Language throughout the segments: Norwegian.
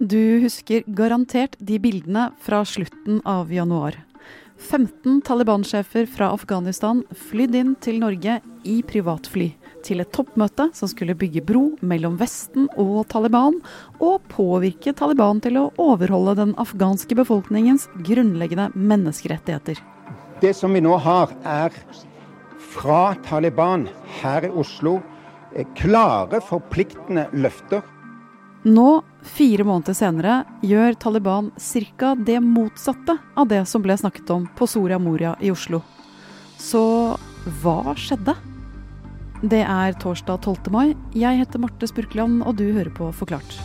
Du husker garantert de bildene fra slutten av januar. 15 Taliban-sjefer fra Afghanistan flydd inn til Norge i privatfly. Til et toppmøte som skulle bygge bro mellom Vesten og Taliban, og påvirke Taliban til å overholde den afghanske befolkningens grunnleggende menneskerettigheter. Det som vi nå har, er fra Taliban her i Oslo eh, klare, forpliktende løfter nå, fire måneder senere, gjør Taliban ca. det motsatte av det som ble snakket om på Soria Moria i Oslo. Så hva skjedde? Det er torsdag 12. mai. Jeg heter Marte Spurkland, og du hører på Forklart.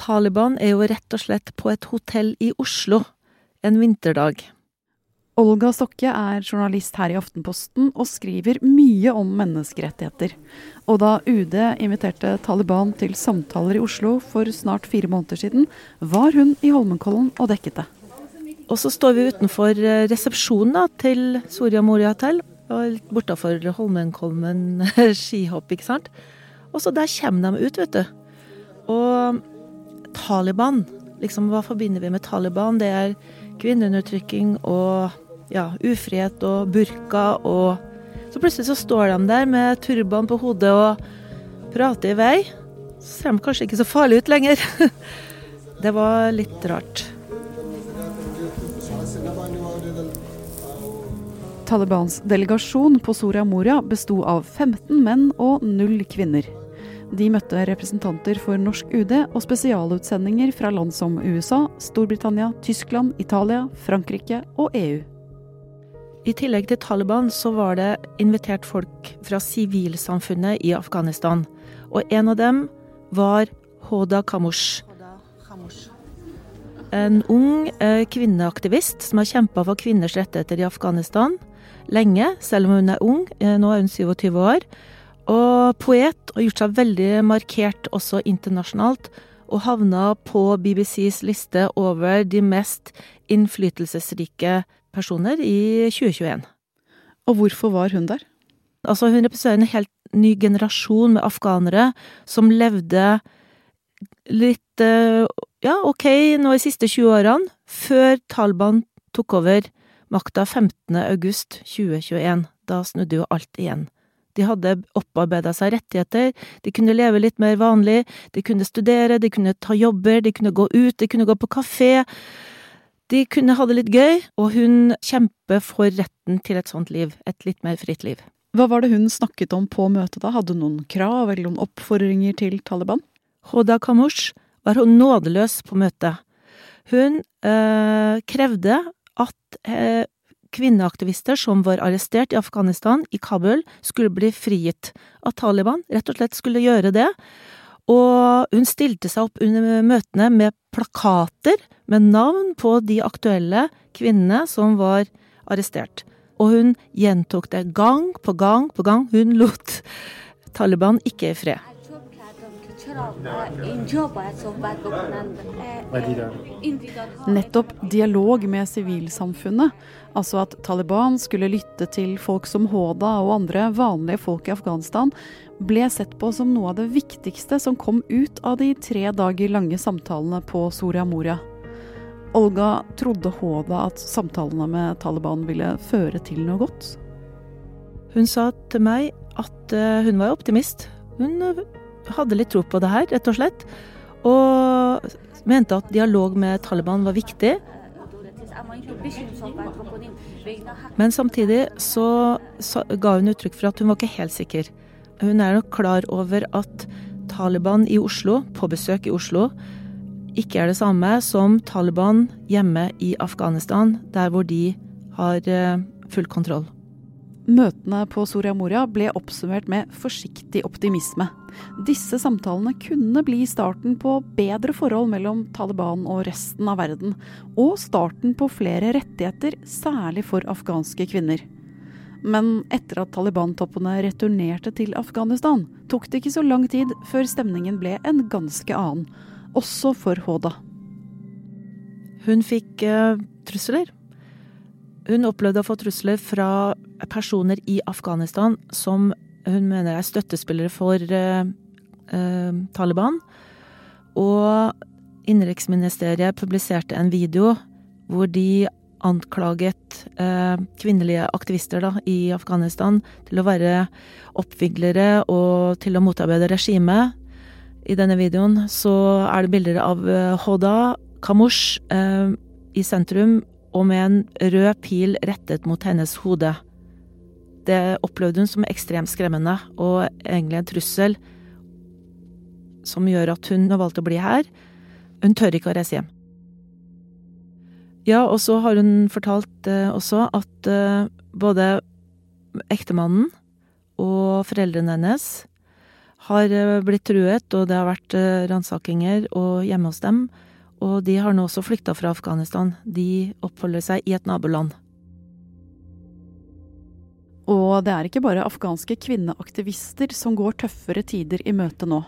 Taliban er jo rett og slett på et hotell i Oslo en vinterdag. Olga Stokke er journalist her i Aftenposten og skriver mye om menneskerettigheter. Og da UD inviterte Taliban til samtaler i Oslo for snart fire måneder siden, var hun i Holmenkollen og dekket det. Og så står vi utenfor eh, resepsjonen da, til Soria Moria hotell, litt bortafor Holmenkollen skihopp, ikke sant. Og så der kommer de ut, vet du. Og Taliban, liksom hva forbinder vi med Taliban? Det er kvinneundertrykking og ja, ufrihet og burka og Så plutselig så står de der med turban på hodet og prater i vei. Så ser de kanskje ikke så farlige ut lenger. Det var litt rart. Talibans delegasjon på Soria Moria besto av 15 menn og null kvinner. De møtte representanter for norsk UD og spesialutsendinger fra land som USA, Storbritannia, Tyskland, Italia, Frankrike og EU. I tillegg til Taliban så var det invitert folk fra sivilsamfunnet i Afghanistan. Og en av dem var Hoda Kamush. En ung eh, kvinneaktivist som har kjempa for kvinners rettigheter i Afghanistan lenge, selv om hun er ung. Eh, nå er hun 27 år. Og poet, og gjort seg veldig markert også internasjonalt. Og havna på BBCs liste over de mest innflytelsesrike personer i 2021. Og hvorfor var hun der? Altså, hun representerer en helt ny generasjon med afghanere som levde litt eh, ja, ok, nå de siste 20 årene, før Taliban tok over makta 15. august 2021. Da snudde jo alt igjen. De hadde opparbeida seg rettigheter, de kunne leve litt mer vanlig, de kunne studere, de kunne ta jobber, de kunne gå ut, de kunne gå på kafé. De kunne ha det litt gøy, og hun kjemper for retten til et sånt liv, et litt mer fritt liv. Hva var det hun snakket om på møtet da? Hadde hun noen krav eller noen oppfordringer til Taliban? Hoda Kamush var hun nådeløs på møtet. Hun øh, krevde at øh, kvinneaktivister som var arrestert i Afghanistan, i Kabul, skulle bli frigitt. At Taliban rett og slett skulle gjøre det. Og hun stilte seg opp under møtene med plakater med navn på de aktuelle kvinnene som var arrestert. Og hun gjentok det gang på gang på gang. Hun lot Taliban ikke i fred. Nettopp dialog med sivilsamfunnet, altså at Taliban skulle lytte til folk som Hoda og andre vanlige folk i Afghanistan, ble sett på som noe av det viktigste som kom ut av de tre dager lange samtalene på Soria Moria. Olga trodde Hoda at samtalene med Taliban ville føre til noe godt. Hun sa til meg at eh, hun var optimist. Hun eh, hadde litt tro på det her, rett og slett. Og mente at dialog med Taliban var viktig. Men samtidig så, ga hun uttrykk for at hun var ikke helt sikker. Hun er nok klar over at Taliban i Oslo, på besøk i Oslo, ikke er det samme som Taliban hjemme i Afghanistan, der hvor de har eh, full kontroll. Møtene på Soria Moria ble oppsummert med forsiktig optimisme. Disse samtalene kunne bli starten på bedre forhold mellom Taliban og resten av verden, og starten på flere rettigheter, særlig for afghanske kvinner. Men etter at Taliban-toppene returnerte til Afghanistan, tok det ikke så lang tid før stemningen ble en ganske annen, også for Hoda. Hun fikk uh, trusler hun opplevde å få trusler fra personer i Afghanistan som hun mener er støttespillere for eh, eh, Taliban. Og innenriksministeriet publiserte en video hvor de anklaget eh, kvinnelige aktivister da, i Afghanistan til å være oppviglere og til å motarbeide regimet. I denne videoen så er det bilder av eh, Hoda Kamush eh, i sentrum og med en rød pil rettet mot hennes hode. Det opplevde hun som ekstremt skremmende og egentlig en trussel som gjør at hun har valgt å bli her. Hun tør ikke å reise hjem. Ja, og så har hun fortalt eh, også at eh, både ektemannen og foreldrene hennes har eh, blitt truet, og det har vært ransakinger hjemme hos dem. Og de har nå også flykta fra Afghanistan. De oppholder seg i et naboland. Og det er ikke bare afghanske kvinneaktivister som går tøffere tider i møte nå.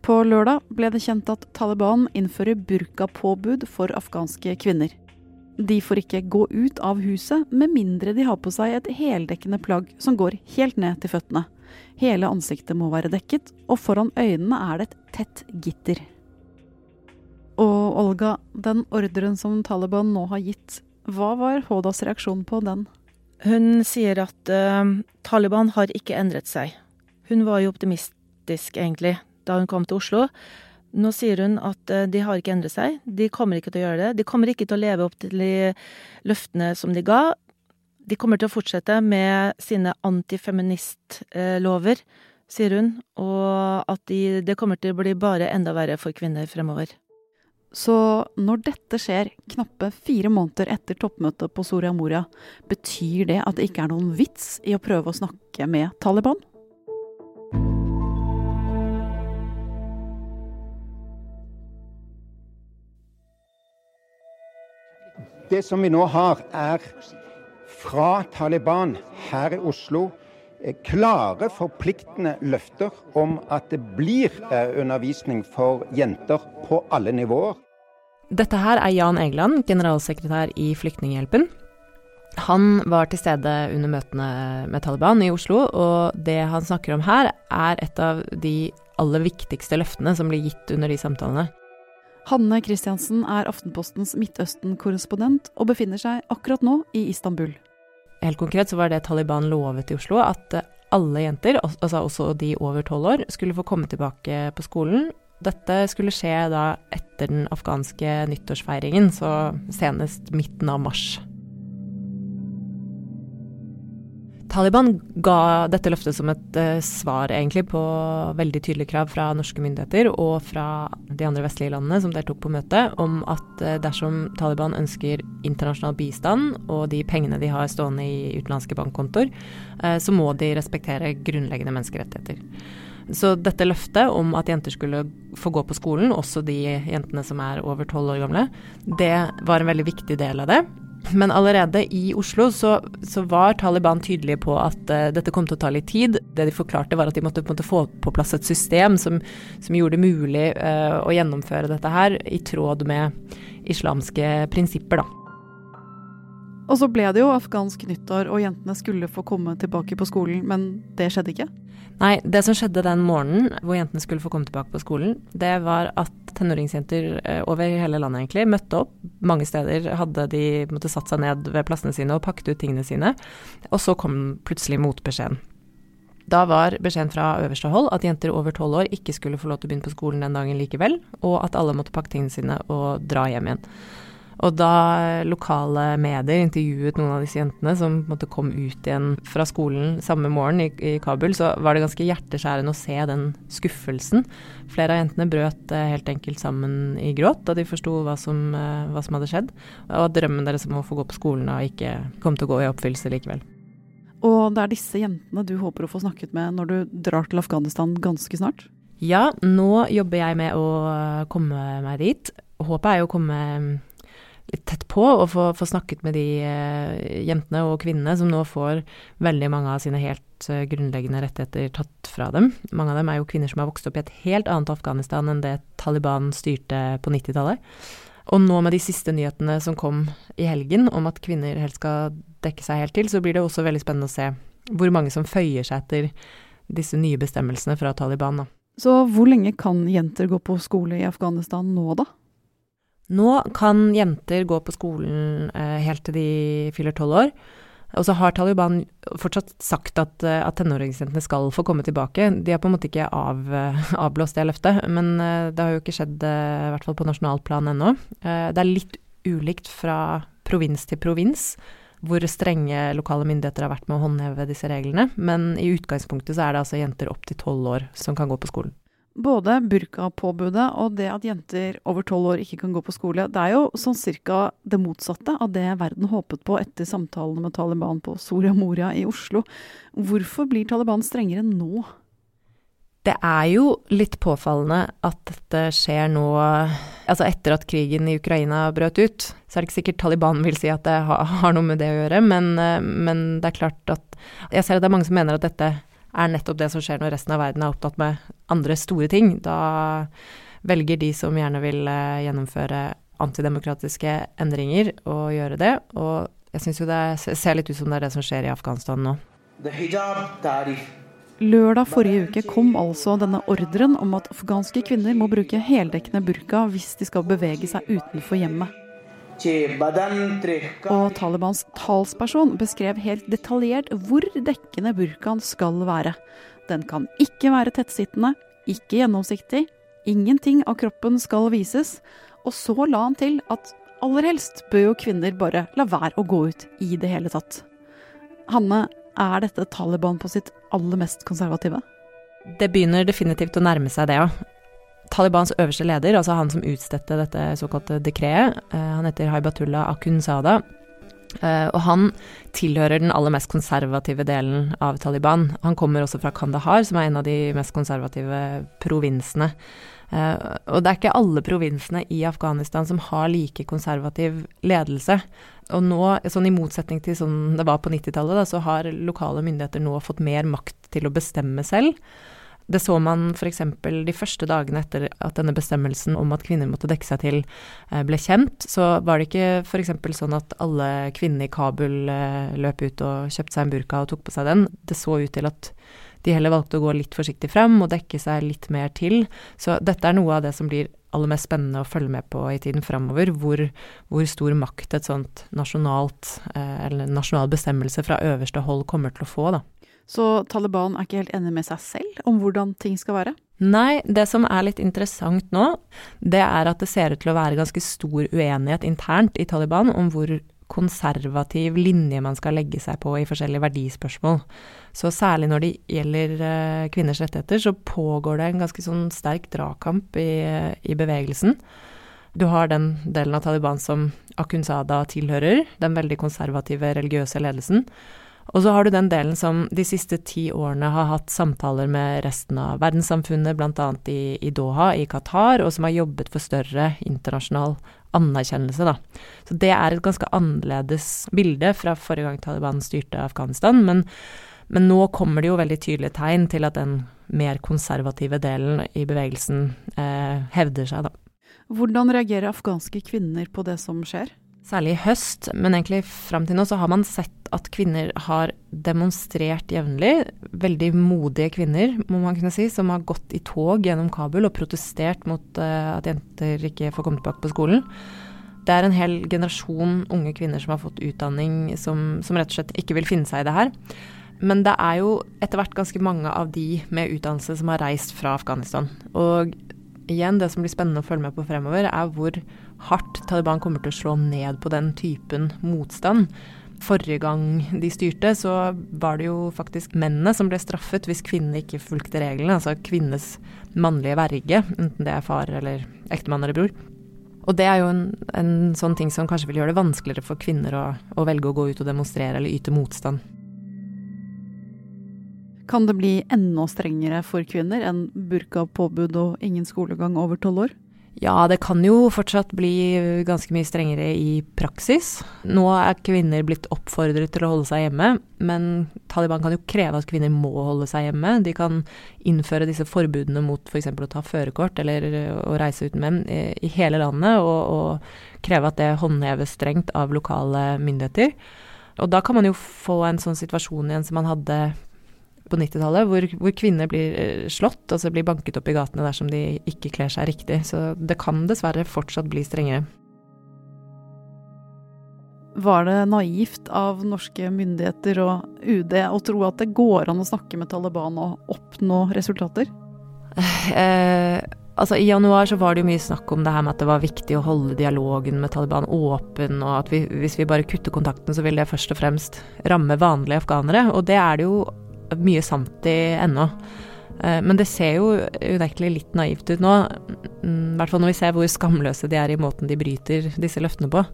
På lørdag ble det kjent at Taliban innfører burkapåbud for afghanske kvinner. De får ikke gå ut av huset med mindre de har på seg et heldekkende plagg som går helt ned til føttene. Hele ansiktet må være dekket, og foran øynene er det et tett gitter. Og Olga, den ordren som Taliban nå har gitt, hva var Hodas reaksjon på den? Hun sier at uh, Taliban har ikke endret seg. Hun var jo optimistisk, egentlig, da hun kom til Oslo. Nå sier hun at uh, de har ikke endret seg. De kommer ikke til å gjøre det. De kommer ikke til å leve opp til de løftene som de ga. De kommer til å fortsette med sine antifeministlover, sier hun, og at de, det kommer til å bli bare enda verre for kvinner fremover. Så når dette skjer knappe fire måneder etter toppmøtet på Soria Moria, betyr det at det ikke er noen vits i å prøve å snakke med Taliban? Det som vi nå har, er fra Taliban her i Oslo klare, forpliktende løfter om at det blir eh, undervisning for jenter på alle nivåer. Dette her er Jan Egeland, generalsekretær i Flyktninghjelpen. Han var til stede under møtene med Taliban i Oslo, og det han snakker om her, er et av de aller viktigste løftene som blir gitt under de samtalene. Hanne Christiansen er Aftenpostens Midtøsten-korrespondent og befinner seg akkurat nå i Istanbul. Helt konkret så var det Taliban lovet i Oslo, at alle jenter, altså også de over tolv år, skulle få komme tilbake på skolen. Dette skulle skje da etter den afghanske nyttårsfeiringen, så senest midten av mars. Taliban ga dette løftet som et uh, svar egentlig på veldig tydelige krav fra norske myndigheter og fra de andre vestlige landene som deltok på møtet, om at uh, dersom Taliban ønsker internasjonal bistand og de pengene de har stående i utenlandske bankkontoer, uh, så må de respektere grunnleggende menneskerettigheter. Så dette løftet om at jenter skulle få gå på skolen, også de jentene som er over tolv år gamle, det var en veldig viktig del av det. Men allerede i Oslo så, så var Taliban tydelige på at uh, dette kom til å ta litt tid. Det de forklarte var at de måtte på få på plass et system som, som gjorde det mulig uh, å gjennomføre dette her i tråd med islamske prinsipper, da. Og så ble det jo afghansk nyttår, og jentene skulle få komme tilbake på skolen, men det skjedde ikke? Nei, det som skjedde den morgenen hvor jentene skulle få komme tilbake på skolen, det var at tenåringsjenter eh, over hele landet egentlig møtte opp. Mange steder hadde de måtte satt seg ned ved plassene sine og pakket ut tingene sine. Og så kom plutselig motbeskjeden. Da var beskjeden fra øverste hold at jenter over tolv år ikke skulle få lov til å begynne på skolen den dagen likevel, og at alle måtte pakke tingene sine og dra hjem igjen. Og da lokale medier intervjuet noen av disse jentene som måtte komme ut igjen fra skolen samme morgen i, i, Kabul, så var det ganske hjerteskjærende å se den skuffelsen. Flere av jentene brøt eh, helt enkelt sammen i gråt da de forsto hva, eh, hva, som hadde skjedd. Og drømmen deres om å få gå på skolen og ikke kom til å gå i oppfyllelse likevel. Og det er disse jentene du håper å få snakket med når du drar til Afghanistan ganske snart? Ja, nå jobber jeg med å komme meg dit. Håpet er jo å komme litt tett på og få, få snakket med de eh, jentene og kvinnene som nå får veldig mange av sine helt eh, grunnleggende rettigheter tatt fra dem. Mange av dem er jo kvinner som har vokst opp i et helt annet Afghanistan enn det Taliban styrte på 90-tallet. Og nå med de siste nyhetene som kom i helgen om at kvinner helst skal dekke seg helt til, så blir det også veldig spennende å se hvor mange som føyer seg etter disse nye bestemmelsene fra Taliban. Da. Så hvor lenge kan jenter gå på skole i Afghanistan nå, da? Nå kan jenter gå på skolen eh, helt til de fyller tolv år. Og så har Taliban fortsatt sagt at, eh, at tenåringsjentene skal få komme tilbake. De har på en måte ikke av, eh, avblåst det løftet, men det har jo ikke skjedd, i hvert fall på nasjonalt plan ennå. Det er litt ulikt fra provins til provins hvor strenge lokale myndigheter har vært med å håndheve disse reglene, men i utgangspunktet så er det altså jenter opp til tolv år som kan gå på skolen. Både burkapåbudet og det at jenter over tolv år ikke kan gå på skole, det er jo sånn cirka det motsatte av det verden håpet på etter samtalene med Taliban på Soria Moria i Oslo. Hvorfor blir Taliban strengere nå? Det er jo litt påfallende at dette skjer nå Altså etter at krigen i Ukraina brøt ut, så er det ikke sikkert Taliban vil si at det har noe med det å gjøre, men, men det er klart at Jeg ser at det er mange som mener at dette er nettopp det som skjer når resten av verden er opptatt med andre store ting. Da velger de som gjerne vil eh, gjennomføre antidemokratiske endringer, å gjøre det. Og jeg syns jo det ser litt ut som det er det som skjer i Afghanistan nå. Lørdag forrige uke kom altså denne ordren om at afghanske kvinner må bruke heldekkende burka hvis de skal bevege seg utenfor hjemmet. Og Talibans talsperson beskrev helt detaljert hvor dekkende burkaen skal være. Den kan ikke være tettsittende, ikke gjennomsiktig, ingenting av kroppen skal vises. Og så la han til at aller helst bør jo kvinner bare la være å gå ut i det hele tatt. Hanne, er dette Taliban på sitt aller mest konservative? Det begynner definitivt å nærme seg det, ja. Talibans øverste leder, altså han som utstedte dette såkalte dekretet, eh, han heter Haibatullah Akunzada. Uh, og han tilhører den aller mest konservative delen av Taliban. Han kommer også fra Kandahar, som er en av de mest konservative provinsene. Uh, og det er ikke alle provinsene i Afghanistan som har like konservativ ledelse. Og nå, sånn i motsetning til sånn det var på 90-tallet, så har lokale myndigheter nå fått mer makt til å bestemme selv. Det så man f.eks. de første dagene etter at denne bestemmelsen om at kvinner måtte dekke seg til eh, ble kjent. Så var det ikke f.eks. sånn at alle kvinnene i Kabul eh, løp ut og kjøpte seg en burka og tok på seg den. Det så ut til at de heller valgte å gå litt forsiktig frem og dekke seg litt mer til. Så dette er noe av det som blir aller mest spennende å følge med på i tiden framover. Hvor, hvor, stor makt et sånt nasjonalt, eh, eller nasjonal bestemmelse fra øverste hold kommer til å få, da. Så Taliban er ikke helt enig med seg selv om hvordan ting skal være? Nei, det som er litt interessant nå, det er at det ser ut til å være ganske stor uenighet internt i Taliban om hvor konservativ linje man skal legge seg på i forskjellige verdispørsmål. Så særlig når det gjelder uh, kvinners rettigheter, så pågår det en ganske sånn sterk dragkamp i, i, bevegelsen. Du har den delen av Taliban som Akunzada tilhører, den veldig konservative religiøse ledelsen. Og så har du den delen som de siste ti årene har hatt samtaler med resten av verdenssamfunnet, bl.a. I, i Doha i Qatar, og som har jobbet for større internasjonal anerkjennelse, da. Så det er et ganske annerledes bilde fra forrige gang Taliban styrte Afghanistan, men, men nå kommer det jo veldig tydelige tegn til at den mer konservative delen i bevegelsen eh, hevder seg, da. Hvordan reagerer afghanske kvinner på det som skjer? Særlig i høst, men egentlig fram til nå så har man sett at kvinner har demonstrert jevnlig. Veldig modige kvinner, må man kunne si, som har gått i tog gjennom Kabul og protestert mot uh, at jenter ikke får komme tilbake på skolen. Det er en hel generasjon unge kvinner som har fått utdanning, som, som rett og slett ikke vil finne seg i det her. Men det er jo etter hvert ganske mange av de med utdannelse som har reist fra Afghanistan. Og igjen, det som blir spennende å følge med på fremover, er hvor hardt Taliban kommer til å slå ned på den typen motstand. Forrige gang de styrte, så var det jo faktisk mennene som ble straffet hvis kvinnene ikke fulgte reglene. Altså kvinnes mannlige verge, enten det er far eller ektemann eller bror. Og det er jo en, en, sånn ting som kanskje vil gjøre det vanskeligere for kvinner å, å velge å gå ut og demonstrere eller yte motstand. Kan det bli enda strengere for kvinner enn burkapåbud og ingen skolegang over tolv år? Ja, det kan jo fortsatt bli ganske mye strengere i praksis. Nå er kvinner blitt oppfordret til å holde seg hjemme, men Taliban kan jo kreve at kvinner må holde seg hjemme. De kan innføre disse forbudene mot f.eks. For å ta førerkort eller å reise uten menn i hele landet, og, og kreve at det håndheves strengt av lokale myndigheter. Og da kan man jo få en sånn situasjon igjen som man hadde på 90-tallet, hvor, hvor, kvinner blir eh, slått, altså blir banket opp i gatene dersom de ikke kler seg riktig. Så det kan dessverre fortsatt bli strengere. Var det naivt av norske myndigheter og UD å tro at det går an å snakke med Taliban og oppnå resultater? Eh, altså I januar så var det jo mye snakk om det her med at det var viktig å holde dialogen med Taliban åpen, og at vi, hvis vi bare kutter kontakten, så vil det først og fremst ramme vanlige afghanere. Og det er det jo mye sant i ennå. Eh, men det ser jo unektelig litt naivt ut nå, mm, i hvert fall når vi ser hvor skamløse de er i måten de bryter disse løftene på.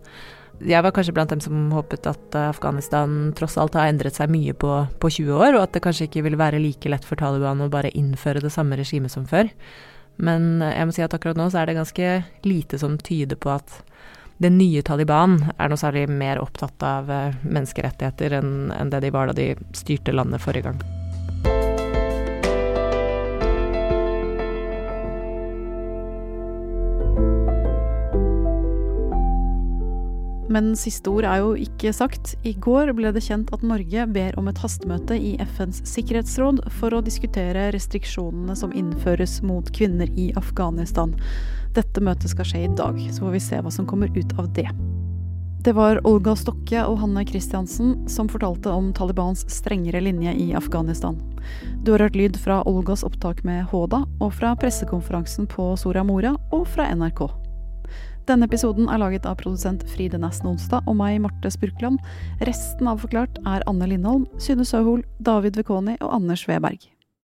Jeg var kanskje blant dem som håpet at Afghanistan tross alt har endret seg mye på, på 20 år, og at det kanskje ikke ville være like lett for Taliban å bare innføre det samme regimet som før. Men jeg må si at akkurat nå så er det ganske lite som tyder på at det nye Taliban er noe særlig mer opptatt av eh, menneskerettigheter enn det de var da de styrte landet forrige gang. Men siste ord er jo ikke sagt. I går ble det kjent at Norge ber om et hastemøte i FNs sikkerhetsråd for å diskutere restriksjonene som innføres mot kvinner i Afghanistan. Dette møtet skal skje i dag, så får vi se hva som kommer ut av det. Det var Olga Stokke og Hanne Christiansen som fortalte om Talibans strengere linje i Afghanistan. Du har hørt lyd fra Olgas opptak med Håda, og fra pressekonferansen på Soria Moria, og fra NRK. Denne episoden er laget av produsent Fride Næss Nonstad og meg, Marte Spurkland. Resten av Forklart er Anne Lindholm, Synne Søhol, David Vekoni og Anders Weberg.